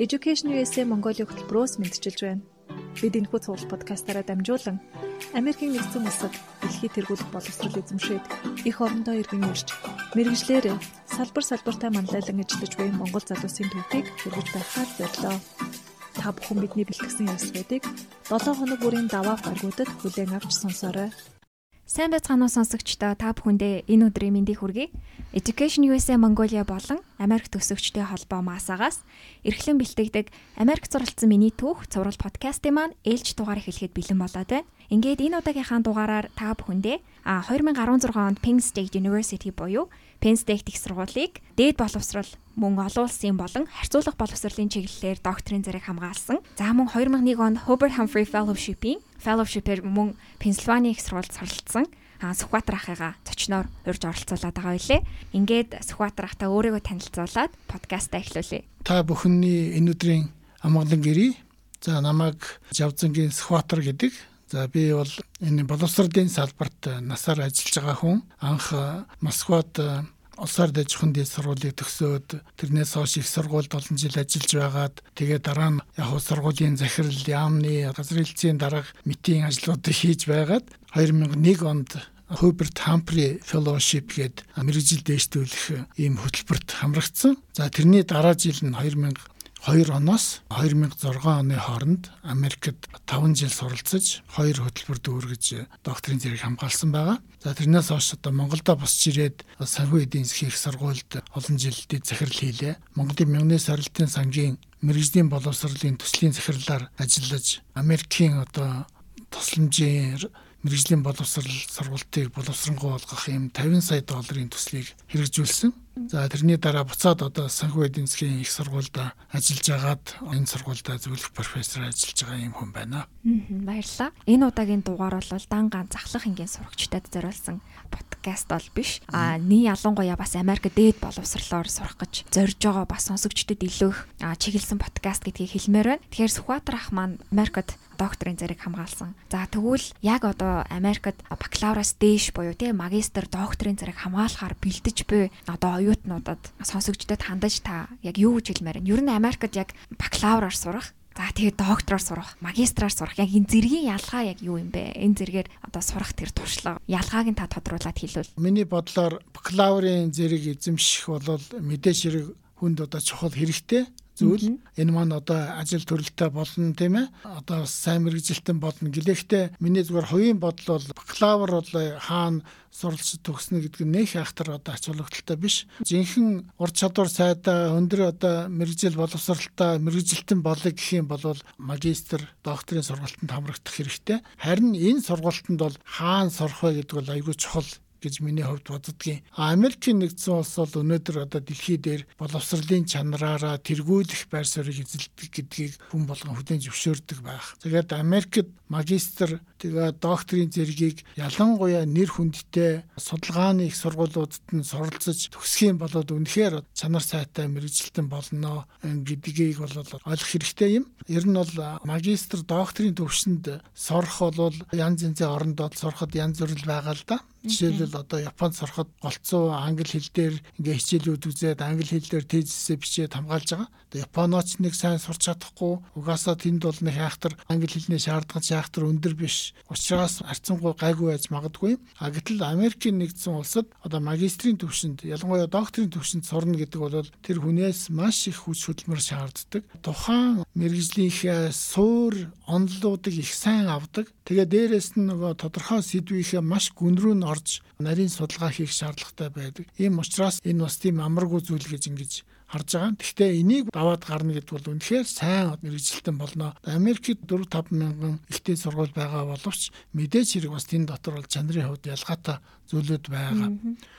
Education USA Mongolia хөтөлбөрөөс мэдчилж байна. Бид энэхүү цуглал подкастаараа дамжуулан Америкийн нэгдсэн улсад дэлхийд тэргуулах боловсрол эзэмшээд их орондоо иргэн ирж мэрэгжлэр салбар салбартаа манлайлан ажиллаж буй Монгол залуусын төвхийг хэрэгж байхаар боллоо. Та бүхэн бидний бэлтгэсэн ярилцлагуудыг 7 хоног бүрийн даваа гаргуудад хүлээн авч сонсоорой. Сайн байцгаана уу сонсогчдоо та бүхэндээ энэ өдрийн мэндийг хүргэе. Education USA Mongolia болон Америк төсөгчтэй холбоо масаагаас эрхлэн бэлтгэдэг Америк зуралцсан миний түүх цуврал подкастын маань ээлж дугаар эхлэхэд бэлэн болоод байна. Ингээд энэ удаагийнхаа дугаараар та бүхэндээ 2016 онд Penn State University буюу Penn State их сургуулийг дээд боловсрал мөн олон улсын болон харьцуулах боловсролын чиглэлээр докторийн зэрэг хамгаалсан. За мөн 2001 онд Hubert Humphrey Fellowship-ийн fellowship-ээр мөн Пенсильвани их сургуульд суралцсан. Аа Сүхбаатар ахыгаа зочноор урьж оролцуулаад байгаа байлээ. Ингээд Сүхбаатар ахтай өөрийгөө танилцуулаад подкастаа эхлүүлье. Та бүхний энэ өдрийн амгалан гэрий. За намайг Жавзангийн Сүхбаатар гэдэг. За би бол энэ боловсролын салбарт насаар ажиллаж байгаа хүн. Анх Москвад улсаар дэжхэн дэд сургуулийг төгсөөд тэрнээс хойш их сургуульд олон жил ажиллаж байгаад тэгээ дараа нь яг сургуулийн захирал яамны газрын хэлтсийн дараах митийн ажлуудыг хийж байгаад 2001 онд Hubert Humphrey Fellowship гээд мэрэгжил дэвшүүлэх ийм хөтөлбөрт хамрагдсан. За тэрний дараа жил нь 2000 2 оноос 2006 оны хооронд Америкт 5 жил суралцаж хоёр хөтөлбөр дүүргэж докторийн зэрэг хамгаалсан байгаа. За тэрнээс хойш одоо Монголдо босч ирээд санхүү эдийн засгийн их сургуульд олон жил дэд захирал хийлээ. Монголын мягны сорилтын сангийн мэрэгжлийн боловсролын төслийн захирлаар ажиллаж Америкийн одоо тусламжийн мэрэгжлийн боловсрал сургалтыг боловсронгуй болгох юм 50 сая долларын төслийг хэрэгжүүлсэн. За тэрний дараа буцаад одоо санхүү эдийн засгийн их сургуульд ажиллаж агаад энэ сургуульд зөвлөх профессор ажиллаж байгаа юм хүн байна. Баярлалаа. Энэ удаагийн дугаар бол дан ганц захлах ингийн сурагчдад зориулсан подкаст бол биш. Аний ялангуяа бас Америк дээд боловсрлоор сурах гэж зорж байгаа бас сонсогчдод илүү чиглэсэн подкаст гэдгийг хэлмээр байна. Тэгэхээр Сүхбаатар ах маань Америкт докторийн зэрэг хамгаалсан. За тэгвэл яг одоо Америкт бакалавраас дээш буюу тийм магистр докторийн зэрэг хамгаалахаар бэлдэж буй одоо оюутнуудад сонсогчдод хандаж та яг юу гэж хэлмээр байна? Ер нь Америкт яг бакалавраар сурах За тэгээд доктороор сурах, магистраар сурах яг энэ зэргийн ялгаа яг юу юм бэ? Энэ зэргээр одоо сурах тэр туршлага ялгааг нь та тодруулаад хэлвэл. Миний бодлоор бакалаврын зэрэг эзэмших бол мэдээж хэрэг хүнд одоо чухал хэрэгтэй зүйл. Энэ маань одоо ажил төрөлтэй болно тийм ээ. Одоо сайн мэрэгжилтэн болно гэлэхдээ миний зүгээр хувийн бодол бол бакалавр бол хаана суралц төгснө гэдэг нь нэх ахтар одоо ач холбогдолтой биш. Жинхэнэ ур чадвар сайдаа өндөр одоо мэрэгжил боловсралтай мэрэгжилтэн болъё гэх юм бол магистр докторийн сургалтанд хамрагдах хэрэгтэй. Харин энэ сургалтанд бол хаана сурах вэ гэдэг бол айгүй чухал гэж миний хувьд боддгийн. Америкийн нэгдсэн улс бол өнөөдөр одоо дэлхий дээр боловсролын чанараараа тэргүүлэх байр суурийг эзэлдэг гэдгийг хүн болгон хүлээн зөвшөөрдөг байх. Тэгээд Америкт магистр тэгээ докторийн зэргийг ялангуяа нэр хүндтэй судалгааны их сургуулиудад нь суралцаж төгсөх юм бол үнэхээр чанар сайтай мэрэгжилтэн болно гэдгийг бол ойлгох хэрэгтэй юм. Ер нь бол магистр докторийн төвшөнд сурах бол янз янзын орондоо сурахад янз бүр л байгаа л да. Жишээлбэл одоо Японд сурахад голцоо англи хэл дээр ингээ хичээлүүд үзээд англи хэл дээр тезисээ бичээд хамгаалж байгаа. Одоо Японооч нэг сайн сурч чадахгүй угаасаа тэнд бол нэг хайхтар англи хэлний шаардлагач хайхтар өндөр биш. Учираас харьцангуй гайгүй байж магадгүй. А гэтэл Америкийн нэгдсэн улсад одоо магистрийн төвшөнд ялангуяа докторийн төвшөнд сурна гэдэг бол тэр хүнээс маш их хүч хөдөлмөр шаарддаг. Тухайн мэрэгжлийнхээ суур онолуудыг их сайн авдаг. Тэгээ дээрэс нь нөгөө тодорхой сэдвийнхээ маш гүн рүү нь орж нарийн судалгаа хийх шаардлагатай байдаг. Ийм учраас энэ бас тийм амаргүй зүйл гэж ингэж харж байгаа. Гэхдээ энийг даваад гарна гэдэг бол үнэхээр сайн мэрэгжилтэн болно. Америкт 4 5 мянган ихтэй сургууль байгаа боловч мэдээж хэрэг бас тэн дотор бол чанарын хувьд ялгаатай зүйлүүд байгаа.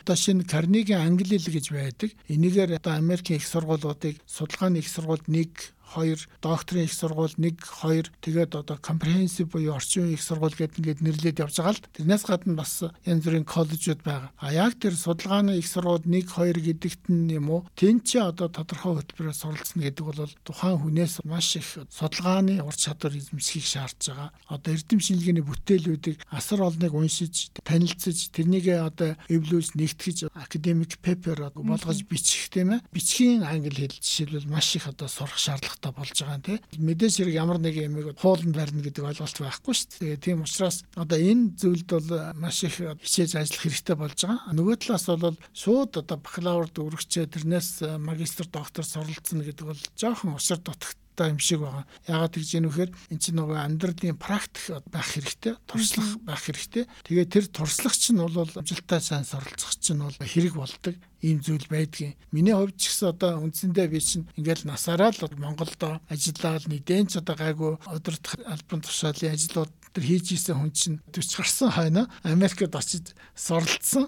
Одоо шинэ Карнеги англи хэл гэж байдаг. Энийгээр одоо Америкийн их сургуулиудыг судалгааны их сургуульд 1 2 докторийн их сургууль 1 2 тэгээд одоо comprehensive буюу орчин их сургууль гэдэг ингээд нэрлээд явж байгаа л тэрнээс гадна бас янз бүрийн коллежууд байгаа. А яг тэр судалгааны их сургууль 1 2 гэдэгт нь юм уу тэн чи одоо тодорхой хөтөлбөрөөр суралцна гэдэг бол тухайн хүнээс маш их судалгааны ур чадвар эзэмшихийг шаардж байгаа. Одоо эрдэм шинжилгээний бүтээлүүдийг асар олныг уншиж танилцж тэрнийг одоо эвлүүлж нэгтгэж академик пепер болгож бичих тийм ээ. Бичгийн англи хэл жишээлбэл маш их одоо сурах шаардлага шаардлагатай болж байгаа юм тий. Мэдээж хэрэг ямар нэг юмыг хууланд барьна гэдэг ойлголт байхгүй шүү дээ. Тийм учраас одоо энэ зүйлд бол маш их хичээж ажиллах хэрэгтэй болж байгаа. Нөгөө талаас бол шууд одоо бакалаврд өргөчөө тэрнээс магистр доктор суралцсан гэдэг бол жоохон учир дутагт та юм шиг байгаа. Яагаад гэж юм вэхээр эн чинь нөгөө амьдралын практик байх хэрэгтэй, туршлах байх хэрэгтэй. Тэгээ тэр туршлах чинь бол амжилттай сайн суралцах чинь бол хэрэг болдог ийм зүйл байдгийн. Миний хувьд ч гэсэн одоо үндсэндээ би чинь ингээл насаараа л Монголд ажиллаад нэгэн ч одоо гайгүй өдөрт албан тушаалын ажлууд тэр хийж исэн хүн чинь 40 гарсан хойно Америкт очиж суралцсан.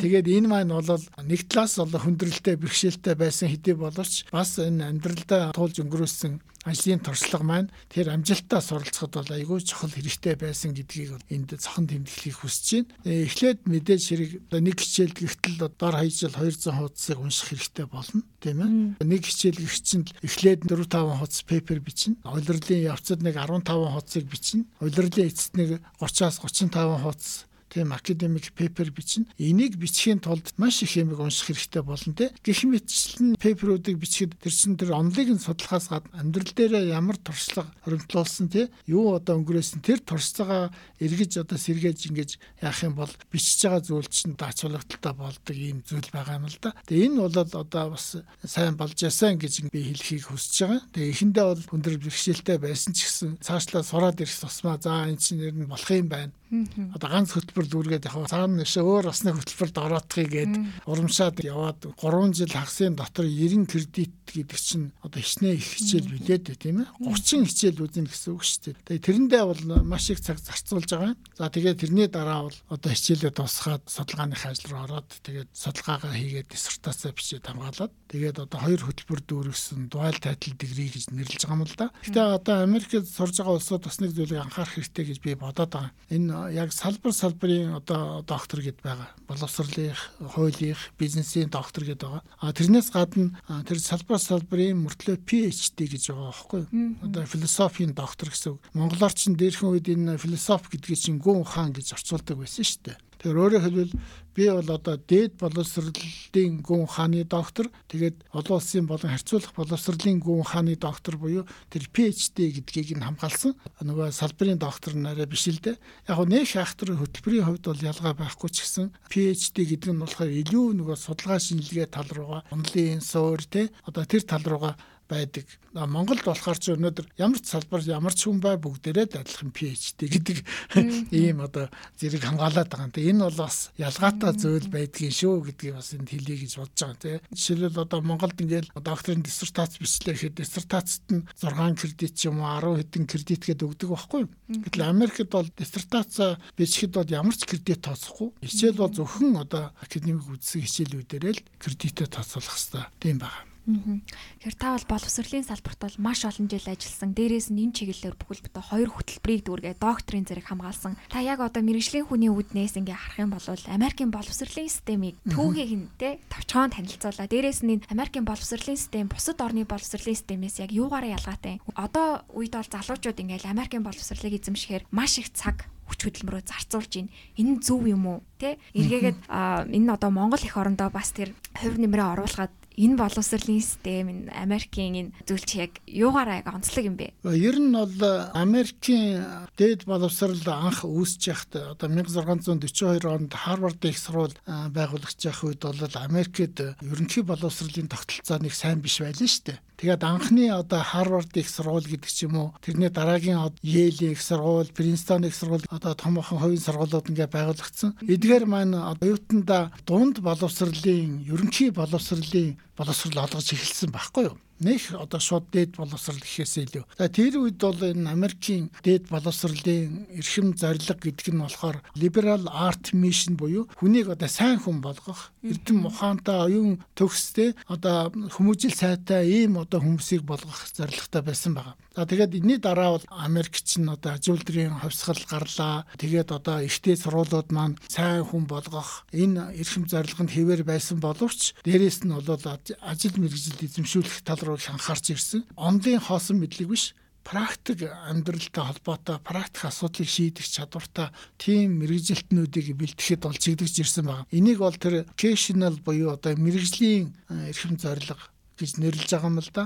Тэгээд энэ маань бол нэг талаас бол хүндрэлтэй бэрхшээлтэй байсан хэдий боловч бас энэ амьдралдаа туулж өнгөрөөсөн ажлын туршлага маань тэр амжилтаа суралцахад бол айгүй чухал хэрэгтэй байсан гэдгийг энд цохон тэмдэглэхийг хүсэж байна. Э, эхлээд мэдээж хэрэг нэг хичээл гихтэл дор хаяж жил 200 хуудасыг унших хэрэгтэй болно, тийм ээ. Нэг хичээл гихчин эхлээд 4 5 хуудас пейпер бичнэ. Улирлын явцад нэг 15 хуудасыг бичнэ. Улирлын эцэст нэг 30-аас 35 хуудас тийм академик пейпер бичнэ. Энийг бичхийн тулд маш их юмыг унших хэрэгтэй болно те. Гэх мэтчлэн пейперуудыг бичихэд тэр чин тэр онлыг нь судлахаас гадна амьдрал дээр ямар туршлага хоригдлуулсан те. Юу одоо өнгөрөөсөн тэр туршлагаа эргэж одоо сэргээж ингэж яах юм бол бичиж байгаа зүйл чинь даачуулагталтай болдог ийм зүйл байгаа юм л да. Тэгээ энэ бол одоо бас сайн болж яасан гэж би хэлхийг хүсэж байгаа. Тэгээ эхэндээ бол өндөр бэрхшээлтэй байсан ч гэсэн цаашлаа сураад ирэх тусмаа за энэ чинь нэр нь болох юм байна Одоо ганц хөтөлбөр дүүргээд яг цаана нэшээ өөр бас нэг хөтөлбөрт ороодхыг гээд урамшаад яваад 3 жил хагасын дотор 90 кредит гэдэг чинь одоо хичнээн их хичээл билээд тийм ээ 30 хичээл үзнэ гэсэн үг шүү дээ. Тэгээ тэрэндээ бол маш их цаг зарцуулж байгаа. За тэгээ тэрний дараа бол одоо хичээлээ дуусгаад судалгааных ажил руу ороод тэгээд судалгаагаа хийгээд диссертацаа бичээд хамгаалаад тэгээд одоо хоёр хөтөлбөр дүүргэсэн дуал тайтл дигри гэж нэрлэж байгаа юм л да. Гэтэ одоо Америкт сурж байгаа улсууд бас нэг зүйлийг анхаарах хэрэгтэй гэж би бодоод байгаа. Энэ яг салбар салбарын одоо доктор гэд байгаа. Боловсролын, хуулийн, бизнесийн доктор гэд байгаа. А тэрнээс гадна тэр салбар салбарын мөртлөө PhD гэж байгаа байхгүй юу? Одоо философийн доктор гэсэн. Монголоор ч дээрхэн үед энэ философи гэдгийг чинь гүн ухаан гэж орчуулдаг байсан шүү дээ. Тэгэхээр өөрөөр хэлбэл би бол одоо дээд боловсролын гүн ухааны доктор тэгээд олон улсын болон харьцуулах боловсролын гүн ухааны доктор буюу тэр PhD гэдгийг нь хамгаалсан нөгөө салбарын доктор нараа биш л дээ. Яг нь нэг шахтрын хөтөлбөрийн хувьд бол ялгаа байхгүй ч гэсэн PhD гэдэг нь болохоор илүү нөгөө судалгаа шинжилгээ тал руугаа онлын суур те одоо тэр тал руугаа байдаг. Монголд болохоор ч өнөөдөр ямар ч салбар ямар ч хүн бай бүгдээрээ адилхан PhD гэдэг ийм одоо зэрэг хамгаалаад байгаа юм. Тэгээ энэ бол бас ялгаатай зүйл байдгийн шүү гэдгийг бас энд хэлье гэж бодож байгаа тийм. Жишээлбэл одоо Монголд ингээл докторийн диссертац бичлээ гэхэд диссертацт нь 6 кредит ч юм уу 10 хэдэн кредит гэдэг өгдөг байхгүй? Гэтэл Америкт бол диссертац бичихэд бол ямар ч кредит тооцохгүй. Хичээл бол зөвхөн одоо академик үзсэн хичээлүүдээр л кредитээ тооцоолох хэрэгтэй. Тийм байна. Тэгэхээр та бол боловсролын салбарт бол маш олон жил ажилласан. Дээрээс нь энэ чиглэлээр бүхэл бүтэн хоёр хөтөлбөрийг дүүргээ докторийн зэрэг хамгаалсан. Та яг одоо мэрэгжлийн хүний үүднээс ингээ харах юм бол Америкийн боловсролын системийг түүхийг нь те товчхон танилцуулаа. Дээрээс нь Америкийн боловсролын систем бусад орны боловсролын системээс яг юугаараа ялгаатай. Одоо үед бол залуучууд ингээл Америкийн боловсролыг эзэмшихээр маш их цаг хүч хөдөлмөрөө зарцуулж байна. Энэ зөв юм уу? Тэ? Эргээгээд энэ одоо Монгол их орондоо бас тэр хувь нэмрээ оруулахад энэ боловсролын систем энэ Америкийн энэ зүйл чи яг юугаараа яг онцлог юм бэ? Ер нь бол Америкийн дээд боловсрол анх үүсэж яхад одоо 1642 онд Харвард их сурвал байгуулагч явах үед бол Америкт ерөнхий боловсролын тогтолцоо нэг сайн биш байлаа шүү дээ. Тэгээд анхны одоо Харвард их сургууль гэдэг ч юм уу тэрний дараагийн Йейл их сургууль, Принстон их сургууль одоо томоохон хувийн сургуулиуд ингээ байгуулагдсан. Эдгээр маань оюутанда дунд боловсролын ерөнхий боловсролын боловсрол олгож эхэлсэн байхгүй юу? Нэг одоо шууд дээд боловсрал гэхээс илүү. За тэр үед бол энэ Америкийн дээд боловсролын эрхэм зорилго гэдэг нь болохоор liberal art mission буюу хүнийг одоо сайн хүн болгох, эрдэм ухаантай оюун төгстэй одоо хүмүүжил сайтай ийм одоо хүмүүсийг болгох зорилготой байсан байгаа. За тэгээд энэний дараа бол Америкч нь одоо ажуулдрын хавсгал гарлаа. Тэгээд одоо ихтэй сургуулиуд маань сайн хүн болгох энэ эрхэм зорилгонд хэвээр байсан боловч дээрэс нь бол ажил мэргэжил эзэмшүүлэх тал руу анхаарч ирсэн. Онлын хоосон мэдлэг биш практик амьдралтай холбоотой практик асуудлыг шийдэх чадвартай тийм мэрэгжилтнүүдийг бэлтгэхэд бол чигдэж ирсэн байна. Энийг бол тэр vocational буюу одоо мэрэгжлийн эрхэм зорилго гэж нэрлэж байгаа юм л да.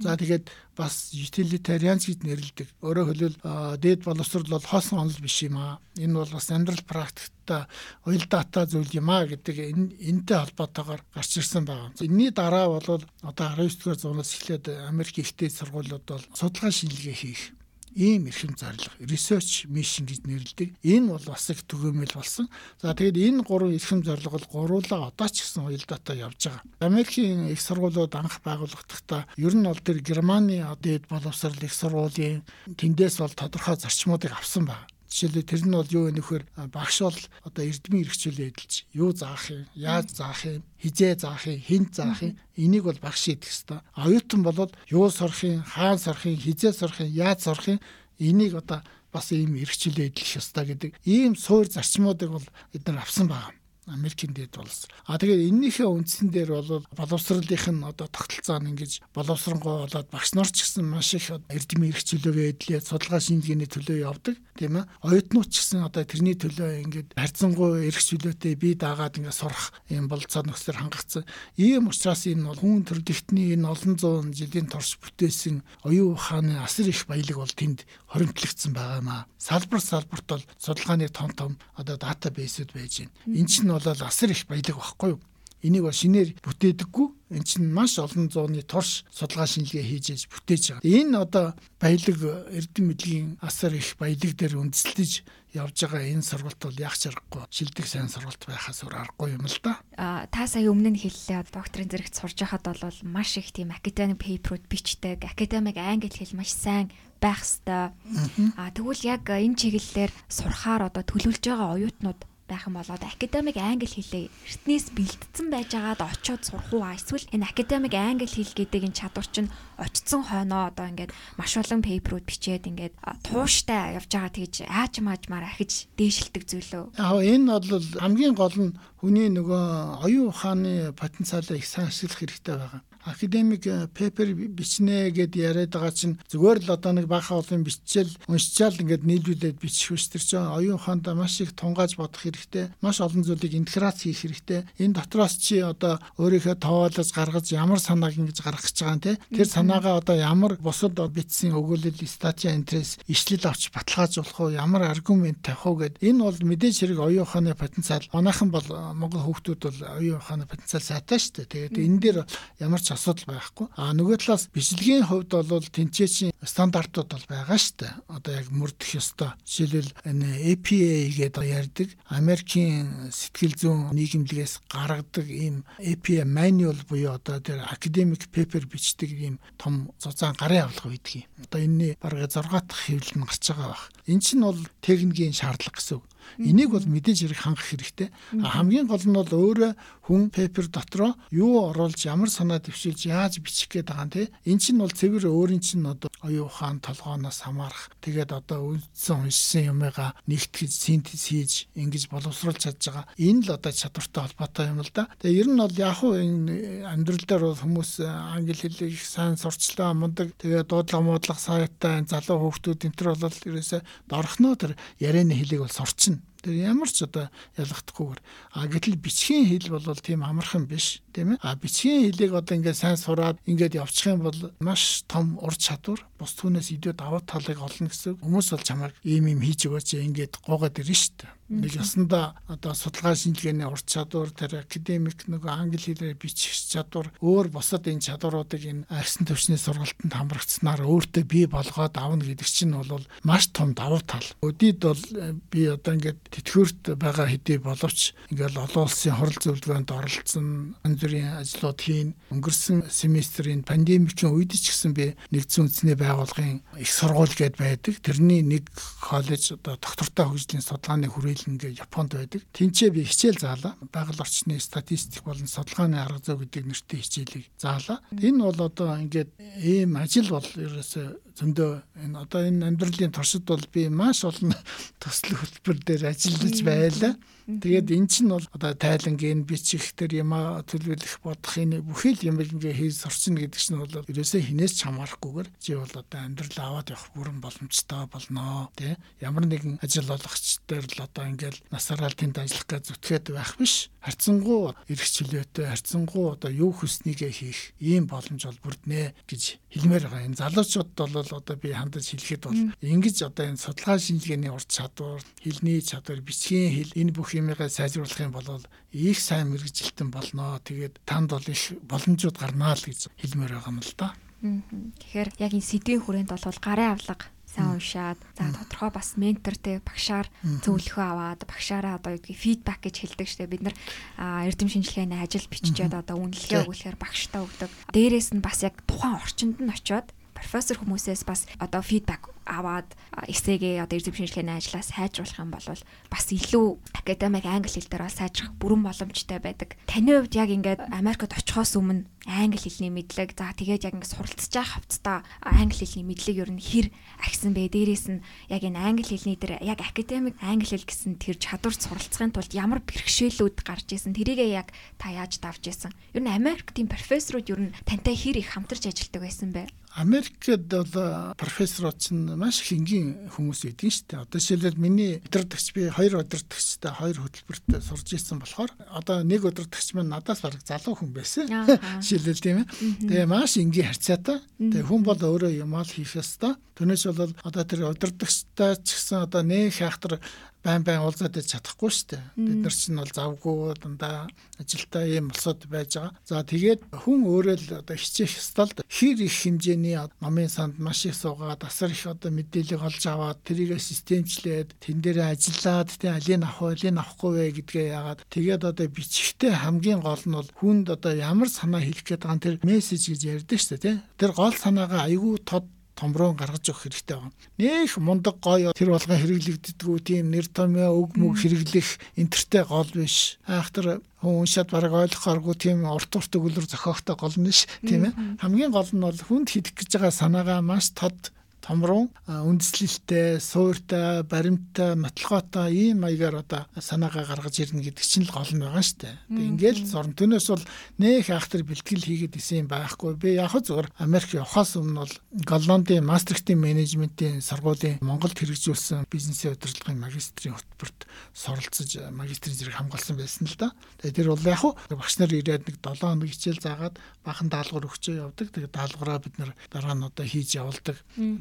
За тэгээд бас utilitarian гэж нэрлэдэг. Өөрөөр хэлбэл дээд боловсрол бол хоосон онол биш юм аа. Энэ бол бас амьдрал практикта уялдаатаа зүйл юм аа гэдэг энэ энтэй холбоотойгоор гарч ирсэн байгаа. Энийний дараа бол одоо 19-р зуунаас эхлээд Америк ихтэй сургуулиуд бол судалгаа шинжилгээ хийх ийм эрхэм зарлага research mission гэж нэрлэдэг. Энэ бол бас их түгээмэл болсон. За тэгээд энэ гурван эрхэм зарлага бол гуруулаа одоо ч гэсэн уялдаатай явж байгаа. Америкийн их сургуулиуд анх байгуулагдахдаа ер нь бол тэр Германы дээд боловсрол их сургуулийн тэндээс бол тодорхой зарчмуудыг авсан байна. Жишээлбэл тэр нь бол юу вэ нөхөр багш бол одоо эрдмийн эрхчлээ эдэлж юу заах юм, яаж заах юм, хизээ заах юм, хинт заах юм энийг бол багш идэх хэвээр. Оюутан болоод юу сурах юм, хаан сурах юм, хизээ сурах юм, яаж сурах юм энийг одоо бас ийм эрхчлээ эдлэх ёстой гэдэг ийм суур зарчмуудыг бол эдгээр авсан байна. Америкийн дэд болс. А тэгээд эннийхээ үндсэн дээр бол боловсролынх нь одоо тогтолцоо нь ингэж боловсронгой болоод багш нар ч гэсэн маш их эрдэмийн эрхчлөөгөө эдлээ судалгаа шинжилгээний төлөө явдаг тийм ээ. Оюутнууд ч гэсэн одоо тэрний төлөө ингэж харьцангуй эрхчлөөтэй бие даагаад ингэ сурах юм болцоо нөхцөл хангацсан. Ийм учраас энэ бол хүн төрөлхтний энэ олон зуун жилийн турш бүтээсэн оюун ухааны асар их баялаг бол тэнд хоримтлагдсан байгаа маа. Салбар салбарт бол судалгааны том том одоо датабейсүүд байж байна. Энэ чинь бол асар их баялаг багхгүй юу? Энийг бол шинээр бүтээдэггүй. Эн чинь маш олон зууны турш судалгаа шинжилгээ хийж ээж бүтээж байгаа. Энэ одоо баялаг эрдэм мэдлийн асар их баялаг дээр үндэслэж явж байгаа энэ сургалт бол яг чаргагүй шилдэг сайн сургалт байхаас өөр аргагүй юм л да. А та сая өмнө нь хэллээ докторийн зэрэгт сурж байхад бол маш их тийм академик пейперүүд бичдэг. Академик англи хэл маш сайн байх хэвээр. А тэгвэл яг энэ чиглэлээр сурахаар одоо төлөвлөж байгаа оюутнууд байх юм болоод академик англи хэлээ. Эртнээс бэлдсэн байж байгаад очиод сурах уу? Эсвэл энэ академик англи хэл гэдэг энэ чадвар чинь очсон хойноо одоо ингээд маш олон пейперүүд бичээд ингээд тууштай явж байгаа тэгж ааж маажмаар ахиж дээшилдэг зүйлөө. Яг энэ бол хамгийн гол нь хүний нөгөө оюун ухааны потенциалыг их сайн ашиглах хэрэгтэй байгаа академик пепер бичнэ гэд яриад байгаа чинь зүгээр л одоо нэг баха олон биччихэл уншичаал ингээд нийлүүлээд бичих биш тэр чинь оюун ухаанд маш их тунгааж бодох хэрэгтэй. Маш олон зүйлийг интеграц хийх хэрэгтэй. Энэ дотроос чи одоо өөрийнхөө тоолоос гаргаж ямар санааг ингэж гаргах гэж байгаа те? Тэр санаагаа одоо ямар бусад бичсэн өгүүлэл статья интерес ишлэл авч баталгаажуулах уу? Ямар аргумент тавих уу гэд. Энэ бол мэдээж хэрэг оюун ухааны потенциал. Манайхан бол Монгол хүүхдүүд бол оюун ухааны потенциал сайтай шүү дээ тэгээд энэ дээр ямар ч асуудал байхгүй. А нөгөө талаас бичлэгийн хувьд бол тэнцээчийн стандартууд бол байгаа шүү дээ. Одоо яг мөрдөх ёстой. Жишээлбэл энэ APA гэдэг ярьдаг Америкийн сэтгэл зүйн нийгэмлэгээс гаргадаг ийм APA manual буюу одоо тэр academic paper бичдэг ийм том зузаан гарын авлага байдаг юм. Одоо энэний бараг 6 дахь хэвлэл нь гарч байгаа баг. Эн чинь бол техникийн шаардлага гэсэн үг. Энийг бол мэдээж хэрэг хангах хэрэгтэй. Хамгийн гол нь бол өөрөө хүн пепер дотроо юу оруулж ямар санаа төвшүүлж яаж бичих гээд байгаа юм те. Эн чинь бол цэвэр өөрийн чинь одоо оюун ухаан толгооноос хамаарах. Тэгээд одоо үндсэн уншсан юмыгаа нэгтгэж синтез хийж ингэж боловсруулж чадж байгаа. Энэ л одоо чадвартай холбоотой юм л да. Тэгээ ер нь бол яг хуу энэ амьдрал дээр бол хүмүүс англи хэлийг сайн сурчлаа мундаг. Тэгээ дуудлага муудлага саятай залуу хүүхдүүд энэ төр бол ерөөсө дорхноо тэр ярианы хэлийг бол сурчна Тэр ямар ч одоо ялгахдахгүйгээр. А гэтэл бичгийн хэл бол тийм амархан биш, тийм ээ. А бичгийн хэлийг одоо ингээд сайн сураад ингээд явчих юм бол маш том ур чадвар бус түүнээс идүү даваа талыг олно гэсэн. Хүмүүс бол чамайг ийм юм хийж өгөөч ингээд гоогаад ирнэ шүү дээ нэг ясандаа одоо судалгаа шинжилгээний ур чадвар тэр академик нөгөө англи хэлээр бичих чадвар өөр бусад энэ чадваруудыг энэ агсан төвчний сургалтанд хамрагдсанаар өөртөө бий болгоод авна гэдэг чинь бол маш том давуу тал. Өдийд бол э, би одоо ингээд тэтгэврт байгаа хэдий боловч ингээд олон улсын хурал зөвлөгөөнд оролцсон янз бүрийн ажлууд хийн өнгөрсөн семестрийн пандемикийн үед ч гэсэн би нэгдсэн үндэсний байгууллагын их сургууль гээд байдаг. Тэрний нэг коллеж одоо доктортой хөгжлийн судалгааны хүрээлэн ингээ Японд байдаг. Тинчээ би хичээл заалаа. Байгаль орчны статистик болон судалгааны арга зүй гэдэг нэртэй хичээлийг заалаа. Энэ бол одоо ингээд ийм ажил бол ерөөсөө зөндөө энэ одоо энэ амьдралын туршид бол би маш олон төсөл хөтөлбөр дээр ажиллаж байлаа. Тэгээд эн чинь бол одоо тайлангийн бичих тэр юм төлөвлөх бодох энэ бүхэл юм ингээ хийж сурчна гэдэг чинь бол ерөөсөө хинээс ч хамаарахгүйгээр чи бол одоо амьдрал аваад явах бүрэн боломжтой болноо тий ямар нэгэн ажил олгогч дээр л одоо ингээл насаараа тэнд ажиллах гэж зүтгээд байх биш харьцангуй эрх чөлөөтэй харьцангуй одоо юу хүснийгээ хийх ийм боломж бол бүрднэ гэж хэлмээр байгаа. Энэ залуучууд бол одоо би хандаж хэлэхэд бол ингэж одоо энэ судалгаа шинжилгээний ур чадвар, хэлний чадвар, бичгийн хэл энэ бүх юмыгаа сайжруулах юм бол их сайн мэрэгжилтэн болноо. Тэгээд танд бол их боломжууд гарнаа л гэж хэлмээр байгаа юм л да. Тэгэхээр яг энэ сэдвийн хүрээнд бол гарын авлага сайн уншаад за тодорхой бас ментортэй багшаар зөвлөхөө аваад багшаараа одоо юу фидбек гэж хэлдэг штеп. Бид нар эрдэм шинжилгээний ажил биччихэд одоо үнэлгээ өгүүлэхээр багштай өгдөг. Дээрээс нь бас яг тухайн орчинд нь очиод профессор хүмүүсээс бас одоо фидбек аваад эсээгээ одоо эрдэм шинжилгээний ажлаа сайжруулах юм бол бас илүү академик англи хэл дээр бол сайжрах бүрэн боломжтой байдаг. Таны хувьд яг ингээд Америкт очихоос өмнө англи хэлний мэдлэг за тэгээд яг ингээд суралцж байгаа хавцтай англи хэлний мэдлэг ер нь хэр агсан бэ? Дээрээс нь яг энэ англи хэлний дээр яг академик англи хэл гэсэн тэр чадварт суралцахын тулд ямар бэрхшээлүүд гарч исэн тэрийгээ яг та яаж давж исэн? Ер нь Америкт тийм профессоруд ер нь тантай хэр их хамтарч ажилладаг байсан бэ? Америкт бол профессорууд ч маш их энгийн хүмүүс байдгийн шүү дээ. Одоо жишээлбэл миний удирдахч би хоёр удирдахчтай хоёр хөтөлбөрт сурж ирсэн болохоор одоо нэг удирдахч маань надаас бараг залуу хүн байсан. Жишээлбэл тийм ээ. Тэгээ маш энгийн харьцаатай. Тэгээ хүн бол өөрөө юм ал хийх ёстой. Түүнээс бол одоо тэр удирдахчтай ч гэсэн одоо нэг хайхтар байн байн уулзаад яж чадахгүй шүү дээ. Бид нар чинь бол завгүй дандаа ажилтаа ийм болсод байж байгаа. За тэгээд хүн өөрөө л одоо хичээх ёстой л хэр их хэмжээний номын санд маш их суугаад асар их одоо мэдээлэл олж аваад тэрийгэ системчлээд тэн дээрээ ажиллаад тий алийг авах алийг авахгүй вэ гэдгээ яагаад тэгээд одоо бичихтэй хамгийн гол нь бол хүнд одоо ямар санаа хэлэх гээд байгаа тэр мессеж гэж ярьдаг шүү дээ. Тэр гол санаагаа айгүй тод томроо гаргаж өгөх хэрэгтэй байна. Нэх мундаг гоё тэр болгон хэрэглэгддэггүй тийм нэр томьёо өг мөг хэрэглэх энтертэй гол биш. Айхтар хүн уншаад бараг ойлгохооргүй тийм урт урт өгүүлэр зохиохтой гол нь ш тийм ээ. Хамгийн гол нь бол хүнд хийх гэж байгаа санаагаа маш тод томруу үндэслэлтэй, суурьтай, баримттай, нотлохотой ийм маягаар одоо санаагаа гаргаж ирнэ гэдэг чинь л гол нь байгаа шүү дээ. Тэгээ ингээл зурн түүнээс бол нөх ахтар бэлтгэл хийгээд исэн байхгүй. Би яг зөвөр Америк явахаас өмнө бол Голландын мастрихтын менежментийн сургуулийн Монголд хэрэгжүүлсэн бизнесийн удирдлагын магистрийн хөтөлбөрт суралцж магистрийн зэрэг хамгаалсан байсан л да. Тэгээ тэр бол яг багш нар ирээд нэг 7 хоног хичээл заагаад бахан даалгавар өгчөө явдаг. Тэгээ даалгавраа бид нар дараа нь одоо хийж явуулдаг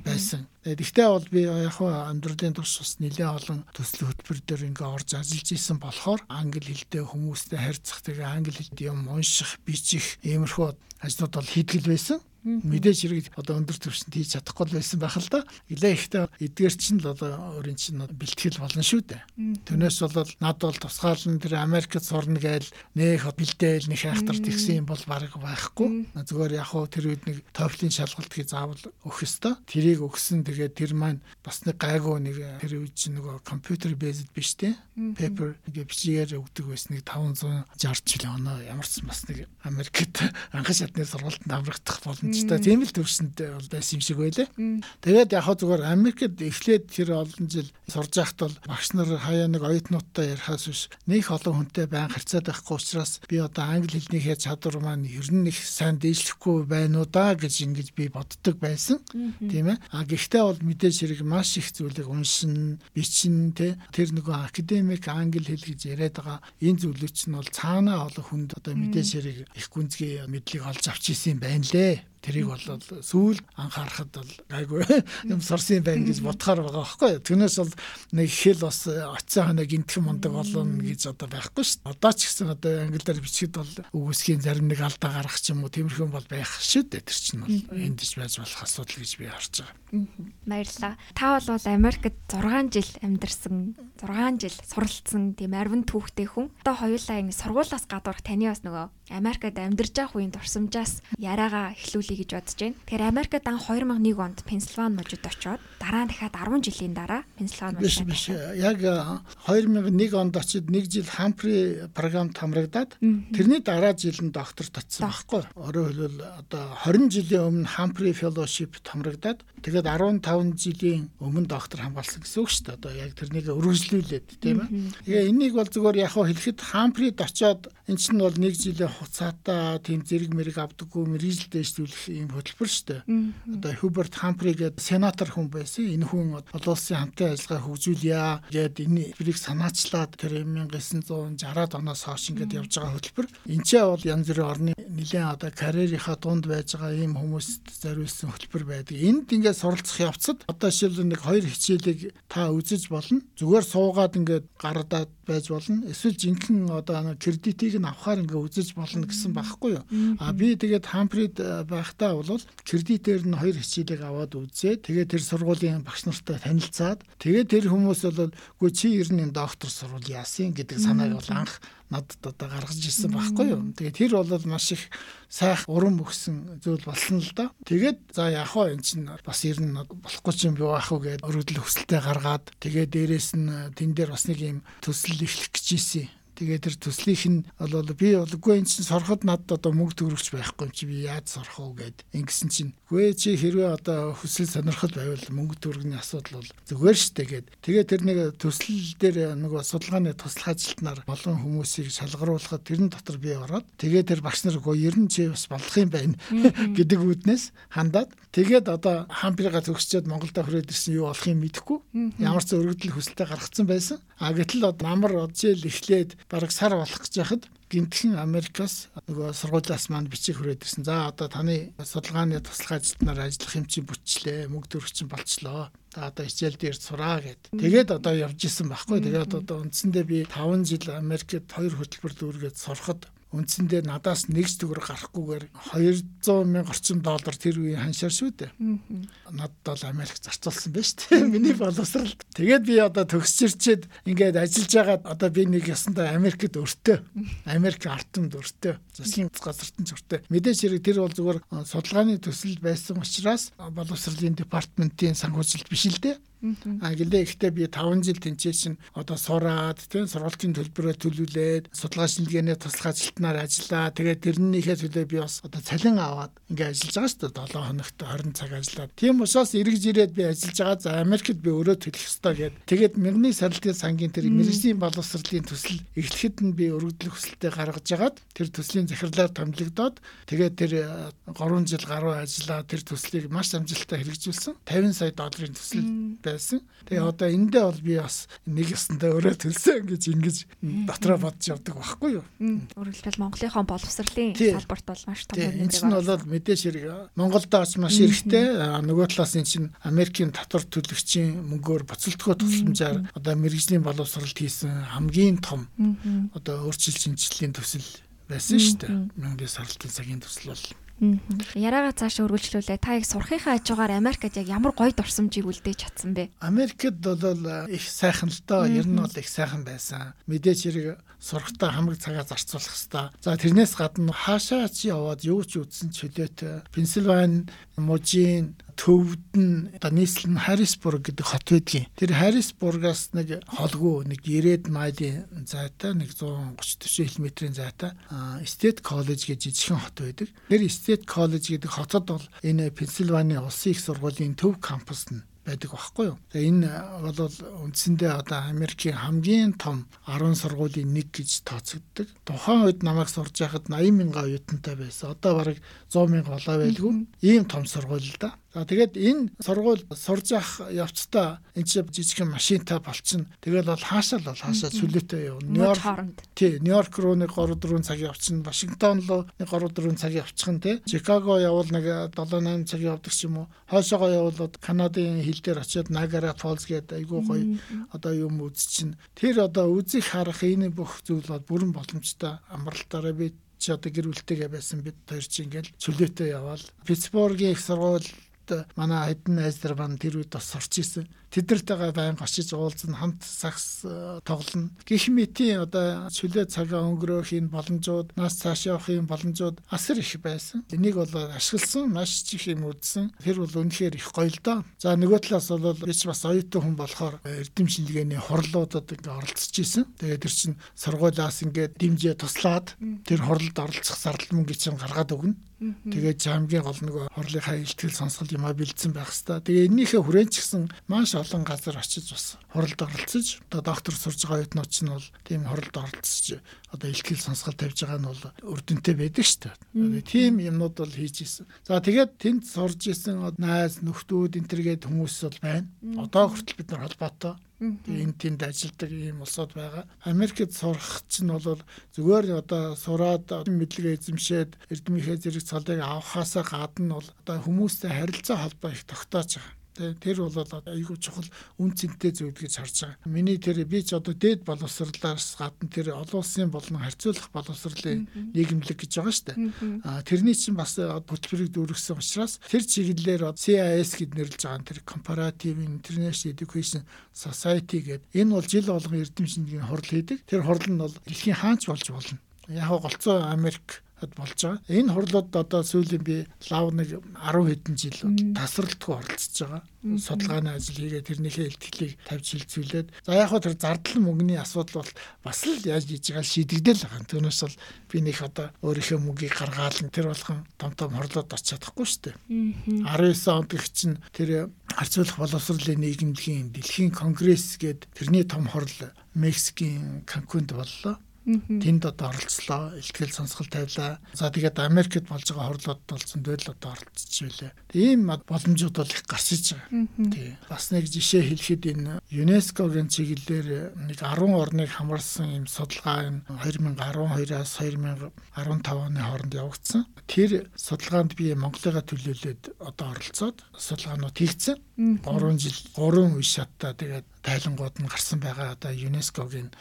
байсан. Гэхдээ бол би яг хаа амьдралын турш бас нэлээд олон төслийн хөтөлбөр дээр ингээ орж ажиллаж исэн болохоор англи хэлтэй хүмүүстэй харьцах тэгээ англи хэлд юм унших, бичих иймэрхүү ажлууд бол хийдгэл байсан мэдээж хэрэг одоо өндөр түвшинд хийж чадахгүй байсан байх л да. Илээ ихтэй эдгээр чинь л одоо өөрийн чинь бэлтгэл болно шүү дээ. Түүнээс бол над бол тусгаалan тэр Америкт сурна гээл нэх бэлдээл нэг хайхтар тэгсэн юм бол баг байхгүй. Зүгээр яг хуу тэр үед нэг TOEFL-ийн шалгалт хий заавал өгөх ёстой. Тэрийг өгсөн тэгээд тэр маань бас нэг гайгүй нэг тэр үед чинь нөгөө компьютер based биш те. Paper ингээ бичгээр өгдөг байсан нэг 560 жил оноо ямар ч бас нэг Америкт анхан шатны сургалтанд аврагдах боломж боломжтой тийм л төвшөнд бол байсан юм шиг байлаа. Тэгээд яг зүгээр Америкт эхлээд тэр олон жил сурж байхад бол багш нар хаяа нэг оюутнуудтай ярихаас биш нэг олон хүнтэй байн харьцаад байхгүй учраас би одоо англи хэлнийхээ чадвар маань ер нь их сайн дээшлэхгүй байна уу да гэж ингэж би боддог байсан. Тийм ээ. А гэхдээ бол мэдээж хэрэг маш их зүйлийг уншин, бичин тэ тэр нөгөө академик англи хэл гэж яриад байгаа энэ зүйлүүд чинь бол цаанаа олон хүнд одоо мэдээж хэрэг их гүнзгий мэдлэг олж авч исэн юм байна лээ. Тэрийг бол сүүл анхаарахад бол гайгүй юм сурсан байна гэж бодохоор байгаа байхгүй юу. Түүнээс бол нэг хэл бас оцсон ханаа гинтхэн мундаг болно гэж одоо байхгүй шүү дээ. Одоо ч гэсэн одоо англиар бичихэд бол үгүйсгийн зарим нэг алдаа гаргах ч юм уу тиймэрхүү бол байх шүү дээ. Тэр чинь бол энд ч байж болох асуудал гэж би харж байгаа. Баярлалаа. Та бол Америкт 6 жил амьдарсан, 6 жил суралцсан тийм арвин түүхтэй хүн. Одоо хоёулаа ингэ сургуулаас гадуурх таны бас нөгөө Америкт амьдарч байх үеийн дурсамжаас яриагаа эхлүүлэе гэж бодож байна. Тэгэхээр Америкт анх 2001 онд Пенсильвани мужид очоод дараа нь дахиад 10 жилийн дараа Пенсильвани мужид. Биш. Яг 2001 онд очиж нэг жил Хампри програмд хамрагдаад тэрний дараа жил нь докторт очсон байхгүй. Өөрөөр хэлбэл одоо 20 жилийн өмнө Хампри fellowship хамрагдаад тэгээд 15 жилийн өмнө доктор хамгаалсан гэсэн үг шүү дээ. Одоо яг тэрнийг өргөжлүүлээд тийм ээ. Тэгээ энийг бол зүгээр яг хэлэхэд Хамприд очоод эн чинь бол нэг жилийн хуцаатай тийм зэрэг мэрэг авдаггүй мэрэгжил дэвшлүүлэх ийм хөтөлбөр шүү дээ. Одоо Хуберт Хампри гэдэг сенатор хүн байсан. Энэ хүн олон улсын хамтын ажиллагаа хөгжүүлье гэд энэ хэлбэрийг санаачлаад тэр 1960-аад оноос хойш ингээд явж байгаа хөтөлбөр. Ч бол янз бүрийн орны нэлээд одоо карьерийнхаа дунд байж байгаа ийм хүмүүст зориулсан хөтөлбөр байдаг. Энд ингээд суралцах явцад одоо жишээлбэл нэг хоёр хичээлийг та үзэж болно. Зүгээр суугаад ингээд гарадаад байж болно. Эсвэл жинхэнэ одоо кредитийг нь авахаар ингээ үзэж болно гэсэн байхгүй юу. А би тэгээд хамприд байхдаа бол кредитээр нь хоёр хичээлийг аваад үзээ. Тэгээд тэр сургуулийн багш нартай танилцаад тэгээд тэр хүмүүс бол үгүй чи ер нь доктор сурвал яасан гэдэг санааг бол анх надад одоо гаргаж ирсэн байхгүй юу. Тэгээд тэр бол маш их сайх уран өгсөн зүйл болсон л да. Тэгээд за яах вэ эн чинь бас ер нь болохгүй юм бий байх уу гэдээ өрөөдөл хүсэлтэд гаргаад тэгээд дээрэс нь тэн дээр бас нэг юм төсөл эхлэх гэж ийсэн. Тэгээд тэр төслийнх нь бол би болгүй эн чинь сороход надад одоо мөнгө төгрөгч байхгүй юм чи би яаж сорох уу гэд ингэсэн чинь үгүй чи хэрвээ одоо хүсэл сонирхол байвал мөнгө төгрөгний асуудал бол зүгээр штэ гэд. Тэгээд тэр нэг төсөл дээр нөгөө судалгааны туслах ажилтнаар олон хүмүүсийг шалгаруулахад тэрэн дотор би ороод тэгээд тэр багш нар гоо ер нь чи бас болох юм байна гэдэг үүднээс хандаад тэгээд одоо хамбирга төгсчөөд Монголд хүрээд ирсэн юу болох юм мэдэхгүй. Ямар ч өргөдөл хүсэлтэд гаргацсан байсан. А гэтэл намар оджил эхлээд бараг сар болох гэж яхад гинтхэн Америкаас нөгөө сургуулиас маань бичиг хүрээд ирсэн. За одоо таны судалгааны туслах ажилтнаар ажиллах юм чи бүтчлээ. Мөнгө төгрөг чинь болчлоо. За одоо хичээл дээр сураа гэд. Тэгээд одоо явж исэн байхгүй. Тэгээд одоо үндсэндээ би 5 жил Америкт хоёр хөтөлбөр дүүргээд сурахад үндсэндээ надаас нэг төгрөг гарахгүйгээр 200 мянга орчим доллар тэр үеийн ханшаар шүү дээ. Надад бол Америк зарцуулсан байж тээ. Миний боловсрал. Тэгээд би одоо төгсчирчээд ингээд ажиллаж байгаа одоо би нэг ясандаа Америкт өртөө. Америк артамд өртөө. Засгийн газарт нь өртөө. Мэдээж хэрэг тэр бол зүгээр судалгааны төсөл байсан учраас боловсролын департаментийн санхүүжилт биш л дээ. А гэлээ ихтэй би 5 жил тэнцээ чинь одоо сураад тийм сургалтын төлбөрөө төлүүлээд судалгаа шинжилгээний туслах ажилтнаар ажиллаа. Тэгээд тэрнийхээ төлөө би бас одоо цалин аваад ингээ ажиллаж байгаа шүү дээ 7 хоногт 20 цаг ажиллаад. Тийм учраас эргэж ирээд би ажиллаж байгаа. За Америкт би өөрөө төлөх ёстой гэд. Тэгээд мөрний саралтын сангийн тэр мэрэгжлийн боловсролын төсөл эхлэхэд нь би өргөдлөх хүсэлтэд гаргаж агаад тэр төслийн захирлаар томилогдоод тэгээд тэр 3 жил гаруй ажиллаа тэр төслийг маш амжилттай хэрэгжүүлсэн. 50 сая долларын төсөл байсан. Тэгээ одоо эндээ бол би бас нэг ёсондоо өөрөө төлсөн гэж ингэж дотроо бодож явдаг байхгүй юу. Өөрөлдөл Монголынхон боловсролын салбарт бол маш том үнэтэй. Энэ чинь бол мэдээж хэрэг Монголд бас маш хэрэгтэй. Нөгөө талаас энэ чинь Америкийн татвар төлөгчийн мөнгөөр буцалтгөө тусламжаар одоо мэрэгжлийн боловсролд хийсэн хамгийн том одоо өөрчлөлт шинжилгээний төсөл байсан шүү дээ. Мөнгөний сарлтын цагийн төсөл бол Яриагаа цаашаа өргөжлүүлээ. Та яг сурахынхаа хажуугаар Америкт яг ямар гоё дурсамжийг үлдээж чадсан бэ? Америкт бол их сайхан л доо. Ер нь бол их сайхан байсан. Мэдээж хэрэг сурахтаа хамаг цагаа зарцуулах хэвээр. За тэрнээс гадна хаашаа чи яваад юу ч үзсэн чөлөөтэй. Пенсильвани, Мужийн төвд нь одоо нийслэл нь Харрисбург гэдэг хот байдгийн. Тэр Харрисбургаас нэг холгүй нэг 90 майлын зайтай нэг 130 40 км-ийн зайтай State College гэж жижигхэн хот байдаг. Тэр State College гэдэг хотод бол энэ Пенсильвани улсын их сургуулийн төв кампус нь байдаг байхгүй юу. Тэгээ энэ бол үндсэндээ одоо Америкийн хамгийн том 10 сургуулийн нэг гэж тооцогддог. Тухайн үед намайг сурж байхад 80 мянган оюутантай байсан. Одоо бараг 100 мянга болоо байлгүй. Ийм том сургууль л да. За тэгээд энэ сургууль сурж явах явцдаа энэ чинь жижигхэн машинтай болчихно. Тэгэл бол хаашаа л бол хаашаа сүлээтэй явна. Нью-Йорк. Тий, Нью-Йорк руу нэг 3 4 цаг явчихна. Вашингтон руу нэг 3 4 цаг явчихна тий. Чикаго явал нэг 7 8 цаг явдаг ч юм уу. Хойшоогоо явбал Канадын хил дээр очиод Niagara Falls гэдэг айгүй гоё одоо юм үзчихнэ. Тэр одоо үзих харах энэ бүх зүйл бол бүрэн боломжтой амралтаараа би чи одоо гэр бүлтэйгээ байсан бид хоёр чи ингээл чөлөөтэй яваал Питтсбургийн их сургууль манай хэдэн найз нар маань тэр үед бас сурч исэн. Тэднэртэйгээ байнга очиж уулзна, хамт сагс э, тоглоно. Гэх мэтийн одоо чөлөө цагаа өнгөрөөх энэ боломжууд, нас цааш явахын боломжууд асар их байсан. Энийг бол ашигласан, маш их юм үзсэн. Тэр бол үнэхээр их гоё л доо. За нөгөө талаас бол би ч бас оюутан хүн болохоор эрдэм шинжилгээний хурлуудад ингээ оролцож исэн. Тэгээд тэр чинь сургуулиас ингээ дэмжээ туслаад тэр хурлд оролцох зардал мөнгө чинь гаргаад өгнө. Тэгээд жамгийн гол нөгөө хорлынхаа илтгэл сонсгол юмаа бэлдсэн байх хэвээр. Тэгээ эннийхээ хүрээнд ч гэсэн маш олон газар очиж бас хуралд оролцож одоо доктор сурж байгаа оюутнууд ч нь бол тийм хуралд оролцож одоо илтгэл сонсгол тавьж байгаа нь бол өрдөнтэй байдаг шүү дээ. Тийм юмнууд бол хийж исэн. За тэгээд тэнд сурж исэн найз нөхдүүд энтергээд хүмүүс бол байна. Одоо хүртэл бид нар холбоотой энэ тэнд ажилладаг ийм улсууд байгаа. Америкт сурах чинь бол зүгээр одоо сураад мэдлэгээ эзэмшээд эрдэмийнхээ зэрэг цалыг авахаасаа гадна бол одоо хүмүүстэй харилцаа холбоо их тогтоож байгаа. Тэр бол айгүй чухал үн цэнтэй зүйл гэж харж байгаа. Миний тэр би ч одоо дээд боловсрлаас гадна тэр олон улсын болон харьцуулах боловсрлын нийгэмлэг гэж байгаа шүү дээ. А тэрний чинь бас хөтөлбөрийг дүүргэсэн учраас тэр чиглэлээр CIS гэд нэрлэж байгаа тэр Comparative International Education Society гэдэг энэ бол жил болгон эрдэм шинжилгээний хурал хийдэг. Тэр хурал нь бол дэлхийн хаач болж болно. Яг голцоо Америк болж байгаа. Энэ хурлууд одоо сүүлийн би лав нэг 10 хэдэн жил тасралтгүй оролцож байгаа. Судалгааны ажил хийгээ тэрнийхээ илтгэлийг тавьж хилцүүлээд за яг хөө тэр зардал мөнгөний асуудал бол бас л яаж хийж байгаа шийдэгдэл байгаа. Түүнээс бол би нэг одоо өөрийнхөө мөнгийг гаргаал тэр болгон том том хурлууд очиж чадахгүй шүү дээ. 19 онд гэх чинь тэр харьцуулах боловсролын нийгэмлэгийн дэлхийн конгресс гээд тэрний том хурл Мексикийн Канкунд боллоо. Тэнд одоо оролцлоо, ихтгэл сонсгол тавилаа. За тэгээд Америкт болж байгаа хорлоод болсон дээл одоо оролцож байлаа. Тийм боломжууд бол их гарч иж байгаа. Тий. Бас нэг жишээ хэлэхэд энэ ЮНЕСКОгийн чиглэлээр нэг 10 орныг хамарсан юм судалгаа энэ 2012-аас 2015 оны хооронд явагдсан. Тэр судалгаанд би Монголыгаа төлөөлөөд одоо оролцоод судалгаанууд хийгдсэн. 3 жил 3 үе шаттай тэгээд тайлангууд нь гарсан байгаа одоо ЮНЕСКОгийн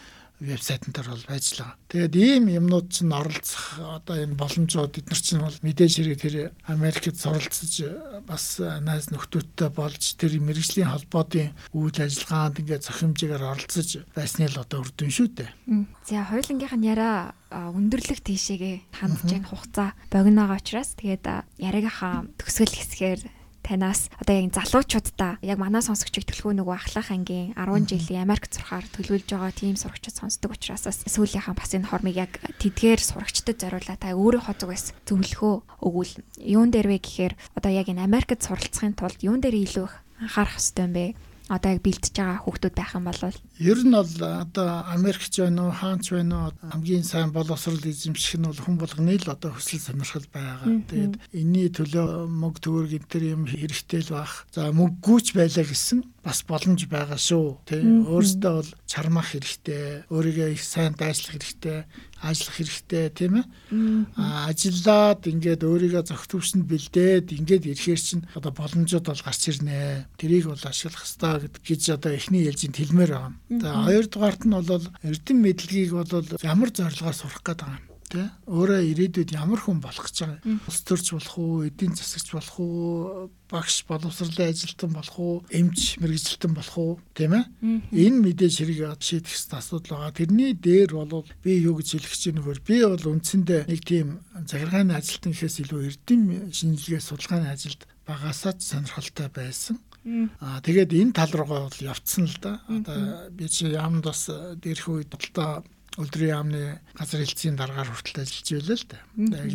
вебсайтн дээр бол байж л байгаа. Тэгээд ийм юмнууд чинь оролцох одоо энэ боломжууд бид нар чинь бол мэдээж хэрэг тэр Америкт суралцж бас найз нөхдөөдтэй болж тэр мэрэгжлийн холбоодын үйл ажиллагаанд ингээд зохимжээр оролцож байсны л одоо өрдөн шүү дээ. За хоёулангийнх нь яриа өндөрлөх тийшээгээ хандж байгаа хугацаа богиноогоо учраас тэгээд яриагийнхаа төгсгөл хэсгээр танаас одоо яг залуучуудаа яг манай сонсогчийг төлхөө нөгөө ахлах ангийн 10 жилийн Америк зурхаар төлөвлөж байгаа тийм сурагчид сонсдог учраас сүүлийнхаа бас энэ хормыг яг тэдгээр сурагчдад зориулаад та өөрийнхөө зүгээс зөвлөхөө өгвөл юун дээр вэ гэхээр одоо яг энэ Америкт суралцахын тулд юун дээр илүү их анхаарах хэрэгтэй юм бэ? Одоо яг бэлтэж байгаа хүүхдүүд байх юм бол ер нь бол одоо Америкч байна уу хаанч байна уу хамгийн сайн боловсрол эзэмших нь бол хүн болгоны л одоо хүсэл сонирхол байгаа. Тэгээд энэний төлөө мөнгө төгрөг энэ төр юм хэрэгтэй л байх. За мөнгөгүйч байлаа гэсэн бас боломж байгаа шүү. Тэ өөрөөсөө бол чармах хэрэгтэй, өөрийгөө их сайн дайчлах хэрэгтэй, ажиллах хэрэгтэй тийм ээ. Аа ажиллаад ингээд өөрийгөө зохих төвшөнд бэлдээд ингээд ирэхээр чинь одоо боломжууд бол гарч ирнэ. Тэрийг бол ашиглах хэрэгтэй гэж одоо эхний ээлжинд хэлмээр байгаа. За хоёрдугаарт нь бол эрдэм мэдлэгийг бол ямар зорилгоор сурах гэдэг юм тий өөрөө ирээдүйд ямар хүн болох гэж байгаа? Улс төрч болох уу эдийн засагч болох уу багш боловсролын ажилтан болох уу эмч мэрэгжилтэн болох уу тийм ээ? Энэ мэдээж хэрэг шийдэх асуудал байгаа. Тэрний дээр бол би юу гэж хэлэх гэж нөхөр би бол үндсэндээ нэг тийм захиргааны ажилтан гэхээс илүү эрдэм шинжилгээ судалгааны ажилд багасаа ч сонирхолтой байсан. Аа тэгээд энэ тал руугаа бол явцсан л да. Одоо би чи яамд бас дээрх үед л да өдрийн яамны газар хэлцгийн дараагаар хүртэл ажиллаж байлаа л да.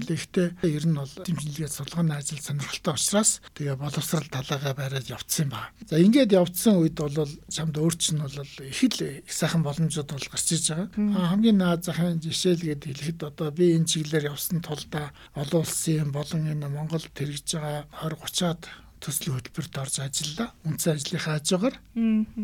Тэгэхдээ ер нь бол дэмжлэгээ судалгааны ажил сонирхолтой учраас тэгээ боловсрал талаагаа бариад явцсан ба. За ингээд явцсан үед бол чамд өөрч нь бол их л их сайхан боломжууд бол гарч иж байгаа. Хамгийн наад захын жишээлгээд хэлэхэд одоо би энэ чиглэлээр явсан тулд олон улсын болон энэ Монголд хэрэгж байгаа 20 30-аад төслийн хөтөлбөрт орж ажиллаа. Үндсэн ажлынхаа хажуугаар.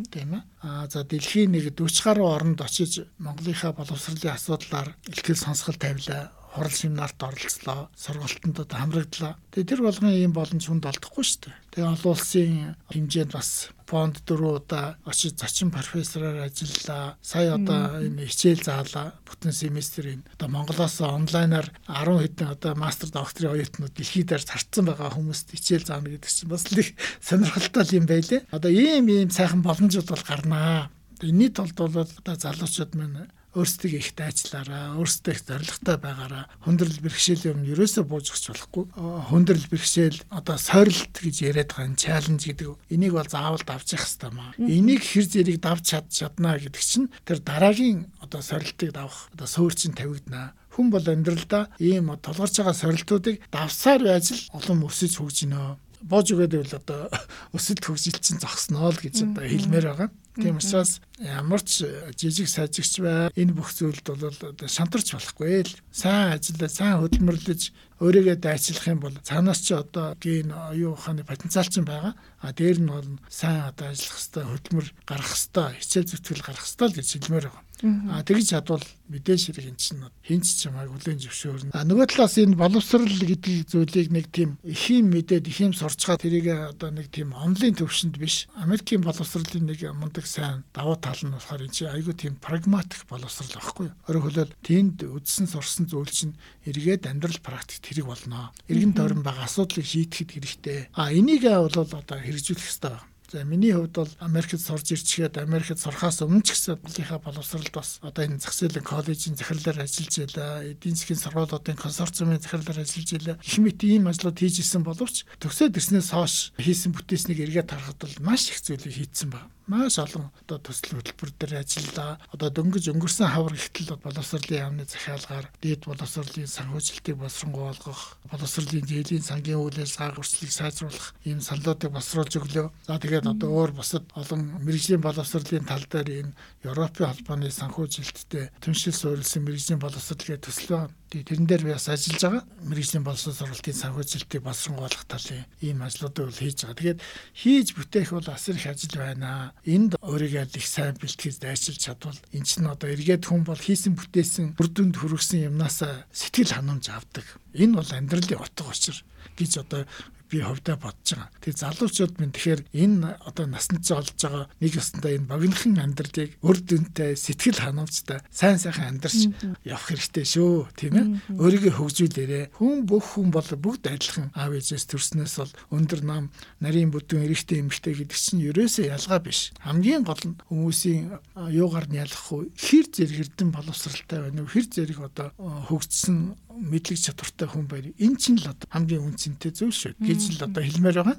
Тийм ээ. Аа за дэлхийн нэг 40 гаруй оронд очиж Монголынхаа боловсролын асуудлаар ихтгэл сонсгол тавилаа хурал семинарт оролцлоо, сургалтанд хамрагдлаа. Тэгээ тэр болгон ийм боломж хүнд олдохгүй шүү дээ. Тэгээ олон улсын хэмжээнд бас фонд дөрөв удаа очиж зочин профессороор ажиллаа. Сая одоо энэ хичээл заалаа. Бүтэн семестрийн одоо Монголоос онлайнаар 10 хэдэн одоо мастер докторийн оюутнууд дэлхийд дээр зарцсан байгаа хүмүүст хичээл заана гэдэг чинь бас их сонирхолтой юм байлээ. Одоо ийм ийм сайхан боломжууд бол гарнаа. Энийний тулд бол одоо залуучууд маань өөрсдөө их дайчлаараа, өөрсдөө их зоригтой байгаараа хүндрэл бэрхшээл юм ерөөсөө бууж өгч болохгүй. Хүндрэл бэрхшээл одоо сорилт гэж яриад байгаа энэ чаленж гэдэг. Энийг бол заавал давж явах хэрэгтэй маа. Энийг хэр зэрэг давж чад чаднаа гэдэг чинь тэр дараагийн одоо сорилтыг давах одоо суурь чинь тавигдана хүн бол амьдралдаа ийм толгорч байгаа сорилтуудыг давсаар байж л олон өсөж хөгжинө. Боож өгөөд байвал одоо өсөлт хөгжил чинь зогсноо л гэж одоо хэлмээр байгаа. Тийм учраас ямар ч жижиг сажигч бай энэ бүх зүйлд бол одоо шантарч болохгүй л сайн ажиллаж сайн хөдөлмөрлөж өөрийгөө дайчлах юм бол цаанаас ч одоо ген оюун ухааны потенциал ч байгаа. А дээр нь бол сайн одоо ажиллах хэвээр хөдөлмөр гаргах хэвээр хичээл зүтгэл гаргах хэвээр гэж хэлмээр байгаа. А тэгж чадвал мэдээж хэрэг эн чинь хинч чамайг хүлэн зөвшөөрнө. А нөгөө талаас энэ боловсрал гэдэг зүйлийг нэг тийм ихийн мэдээд ихийн сурчгаа тэрийг одоо нэг тийм онлайн төвшөнд биш Америкийн боловсролын нэг мундаг сайн давуу тал нь болохоор энэ чинь айгүй тийм прагматик боловсрал байхгүй. Өөрөөр хэлбэл тэнд үдсэн сурсан зүйл чинь эргээд амьдрал практик тэрэг болно. Иргэн тойрон байгаа асуудлыг шийдэхэд хэрэгтэй. А энийг бол одоо хэрэгжүүлэх хэрэгтэй байна. За миний хувьд бол Америкт сурж ирчгээд Америкт сурахаас өмнө ч гэсэн бүлийнхаа боловсролд бас одоо энэ зах зээлийн коллежийн захирлаар ажиллаж байлаа. Эдийн засгийн сургуулиудын консорциумын захирлаар ажиллаж байлаа. Их мэт ийм ажлууд хийж исэн боловч төгсөөд ирснээс хойш хийсэн бүтээснийг эргээд харахад бол маш их зүйлийг хийцэн байна маш олон одоо төсөл хөтөлбөр дээр ажиллаа. Одоо дөнгөж өнгөрсөн хавар ихтэл боловсролын яамны захиалгаар дээд боловсролын санхүүжилтийг боловсронгуйлгах, боловсролын зээлийн сангийн үйл ажиллагаа өрчлөлийг сайжруулах ийм саналуудыг босруулж өглөө. За тэгээд одоо өөр бусад олон мэрэгжлийн боловсролын тал дээр энэ Европын холбооны санхүүжилттэй түншил суурилсан мэрэгжлийн боловсрол гэх төсөл байна тэрэн дээр би бас ажиллаж байгаа. Мэргэжлийн боловсон сургалтын санхүүжилтийг боловсронгуйлах талын ийм ажлуудыг бол хийж байгаа. Тэгээд хийж бүтээх бол асар их ажил байна. Энд өөрийгөө их сайн бэлтгэж дайчилж чадвал эн чинь одоо эргээд хүн бол хийсэн бүтээсэн үр дүнд хүргэсэн юмнасаа сэтгэл ханамж авдаг. Энэ бол амьдралын утга учир гэж одоо би хөвдөө бодож байгаа. Тэгээ залуучууд минь тэгэхээр энэ одоо насанд ч олж байгаа нэг ёсондоо энэ богинохан амьдралыг өр дүнтэй сэтгэл ханамжтай сайн сайхан амьдарч явах хэрэгтэй шүү тийм ээ. Өөрийгөө хөгжүүлээрэ. Хүн бүх хүн бол бүгд адилхан аав ээжээс төрснөөс бол өндөр нам нарийн бүдүүн эрэгтэй эмэгтэй гэдэг чинь ерөөсөө ялгаа биш. Хамгийн гол нь хүмүүсийн юугаар нь ялахгүй хэр зэрэг эрдэн боловсралтай байна уу? Хэр зэрэг одоо хөгжсөн мэдлэг чадвартай хүн байр. Энэ чинь л одоо хамгийн үнцэнтэй зүйл шүү гэж л одоо хэлмээр байгаа.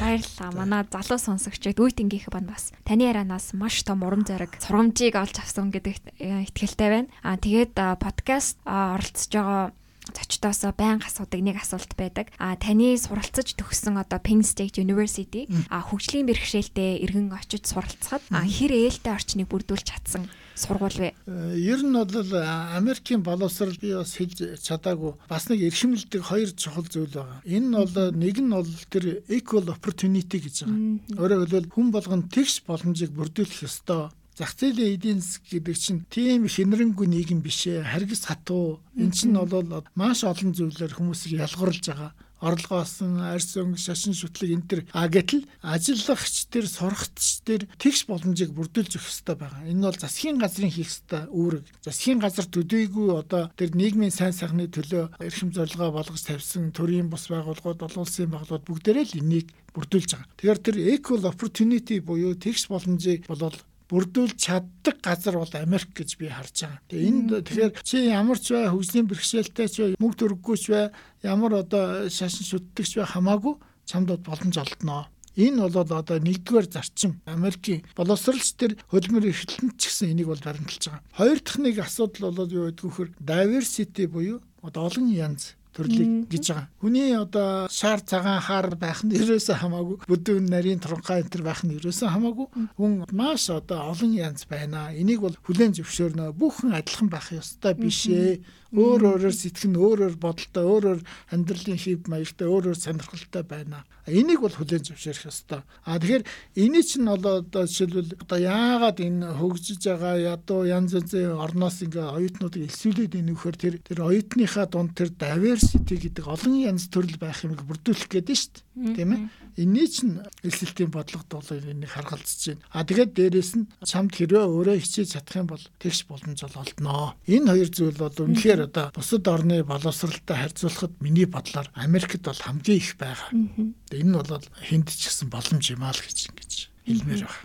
Баярлалаа. Манай залуу сонсогчид үеийнхийнх банд бас таны ярианаас маш том урам зориг, сургамжийг олж авсан гэдэгт итгэлтэй байна. Аа тэгээд подкаст оролцож байгаа зочдоос байнга асуудаг нэг асуулт байдаг. А таны суралцаж төгссөн одоо Penn State University а хөгжлийн бэрхшээлтэй иргэн очиж суралцахад хэр ээлтэй орчныг бүрдүүлж чадсан сургууль вэ? Э, ер нь бол Америкийн боловсрал би бас хэлж чадаагүй бас нэг эрхэмлдэг хоёр чухал зүйл байгаа. Энэ нь бол нэг нь бол тэр equal opportunity гэж байгаа. Өөрөөр хэлбэл хүн болгон тэгш боломжийг бүрдүүлэх ёстой зах зээлийн эдийн засаг гэдэг чинь тийм хинрэнгүй нийгэм биш ээ. Харгас хатуу. Эн чинь бол маш олон зүйлээр хүмүүсийг ялгарлаж байгаа орлогоос нь арьс өнгө шашин шүтлэг энэ төр а гэтэл ажиллагч төр сурагч төр тэгш боломжийг бүрдүүлж өгөх хэрэгтэй байгаа. Энэ бол засгийн газрын хийх хэрэгтэй үүрэг. Засгийн газар төдийгүй одоо тэр нийгмийн сайн сайхны төлөө эрхэм зорилгоо болгож тавьсан төрийн бус байгууллагууд, олон улсын байгууллагууд бүгдээрээ л энийг бүрдүүлж байгаа. Тэгэхээр тэр equal opportunity буюу тэгш боломжийг болол бүрдүүл чаддаг газар бол Америк гэж би харж байгаа. Тэгээ энд тэгэхээр чи ямар ч бай хөгжлийн бэрхшээлтэй ч бай мөнгө төрөггүй ч бай ямар одоо шашин шүтдэгч бай хамаагүй чамд боломж олдноо. Энэ бол одоо нэгдүгээр зарчим. Америкийн боловсралч төр хөлмөр эрхлэлт ч гэсэн энийг бол баримталж байгаа. Хоёр дахь нэг асуудал бол юу гэдэг вөхөр diversity буюу одоо олон янз төрлийг гэж байгаа. Хүний одоо шаар цагаан хаар байх нь ерөөсөө хамаагүй бүдүүн нарийн туранхай энэ төр байх нь ерөөсөө хамаагүй хүн маш одоо олон янз байна. Энийг бол хүлээн зөвшөөрнө. Бүхэн адилхан байх ёстой биш ээ өөр өөрөөр сэтгэн өөрөөр бодолтой өөрөөр амьдралын хэв маягтай өөрөөр сонирхолтой байна. Энийг бол хүлээн зөвшөөрөх ёстой. А тэгэхээр эний чинь одоо жишээлбэл одоо яагаад энэ хөгжиж байгаа ядуу янз янзын орноос ингээ оюутнуудыг элсүүлээд инүүхээр тэр тэр оюутныхаа дунд тэр diversity гэдэг олон янз төрөл байх юмыг бүрдүүлэх гээд нь шүү дээ. Тийм ээ. Эний чинь эсэлтийн бодлогод бол энийг харгалзаж байна. А тэгээд дээрэс нь чамд хэрвээ өөрөө хичээж чадах юм бол тэгш боломж бол олдноо. Энэ хоёр зүйл бол үнэхээр Тэгэхээр одоо бусад орны боловсралтай харьцуулахад миний бодлоор Америкт бол хамгийн их байгаа. Энэ нь бол хүнд ч гэсэн боломж юм аа л гэж ингэж хэлмээр байна.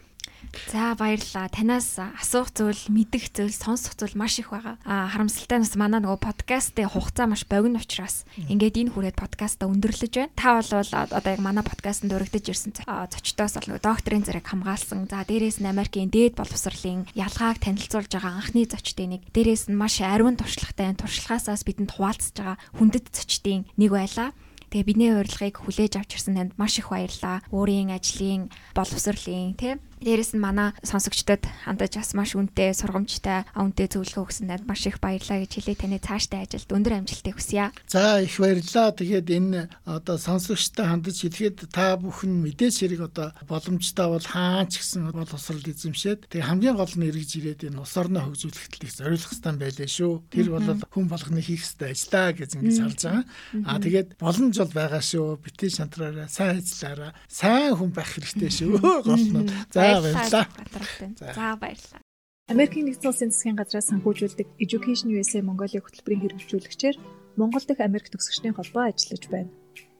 За баярлалаа. Танаас асуух зүйл, мэдэх зүйл, сонсох зүйл маш их байгаа. А харамсалтай нь бас манай нөгөө подкастын хугацаа маш богино учраас ингээд энэ хүрээд подкаста өндөрлөж байна. Та бол одоо яг манай подкастт өргөдөж ирсэн зочдоос бол нөгөө докторийн зэрэг хамгаалсан. За дээрээс нь Америкийн дээд боловсролын ялгааг танилцуулж байгаа анхны зочдын нэг. Дээрээс нь маш ариун туршлагатай туршлагаасаас бидэнд хуваалцж байгаа хүндэт зочдын нэг байлаа. Тэгээ бидний урилгыг хүлээж авч ирсэн танд маш их баярлалаа. Өөрийн ажлын боловсролын тийм Дээрэс нь манай сонсогчдод хандаж бас маш үнэтэй, сургамжтай, үнэтэй зөвлөгөө өгсөн танд маш их баярлалаа гэж хэлээ. Таны цаашдаа ажилд өндөр амжилтыг хүсье. За их баярлалаа. Тэгээд энэ одоо сонсогчтой хандаж хэлэхэд та бүхэн мэдээж хэрэг одоо боломжтой бол хаач гэсэн бол усрал эзэмшээд тэгээд хамгийн гол нь эргэж ирээд энэ ус орноо хөгжүүлэхэд их зориулах хэрэгтэй байлээ шүү. Тэр бол хүн болгоны хийх хэрэгтэй ажиллаа гэж ингэж харж байгаа. Аа тэгээд боломж бол байгаа шүү. Битээ шантраараа сайн ажиллаараа сайн хүн байх хэрэгтэй шүү. Гол нь. За баярлалаа. За баярлалаа. Америкийн нэгдсэн улсын засгийн газраас санхүүжүүлдэг Education USA Mongolia хөтөлбөрийн хэрэгжүүлэгчээр Монгол дахь Америк төгсөгчдийн холбоо ажиллаж байна.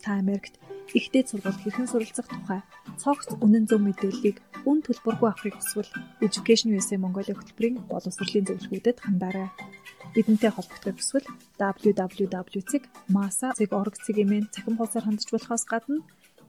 Та Америкт ихтэй сургалт хэрхэн суралцах тухай цогц үнэн зөв мэдээллийг үн төлбөргүй авахыг хүсвэл Education USA Mongolia хөтөлбөрийн боловсролын зөвлөгөөдөд хандаарай. Бидэнтэй холбогдох хүсвэл www.masa.org цэгийн цахим хуудасаар хандж болохоос гадна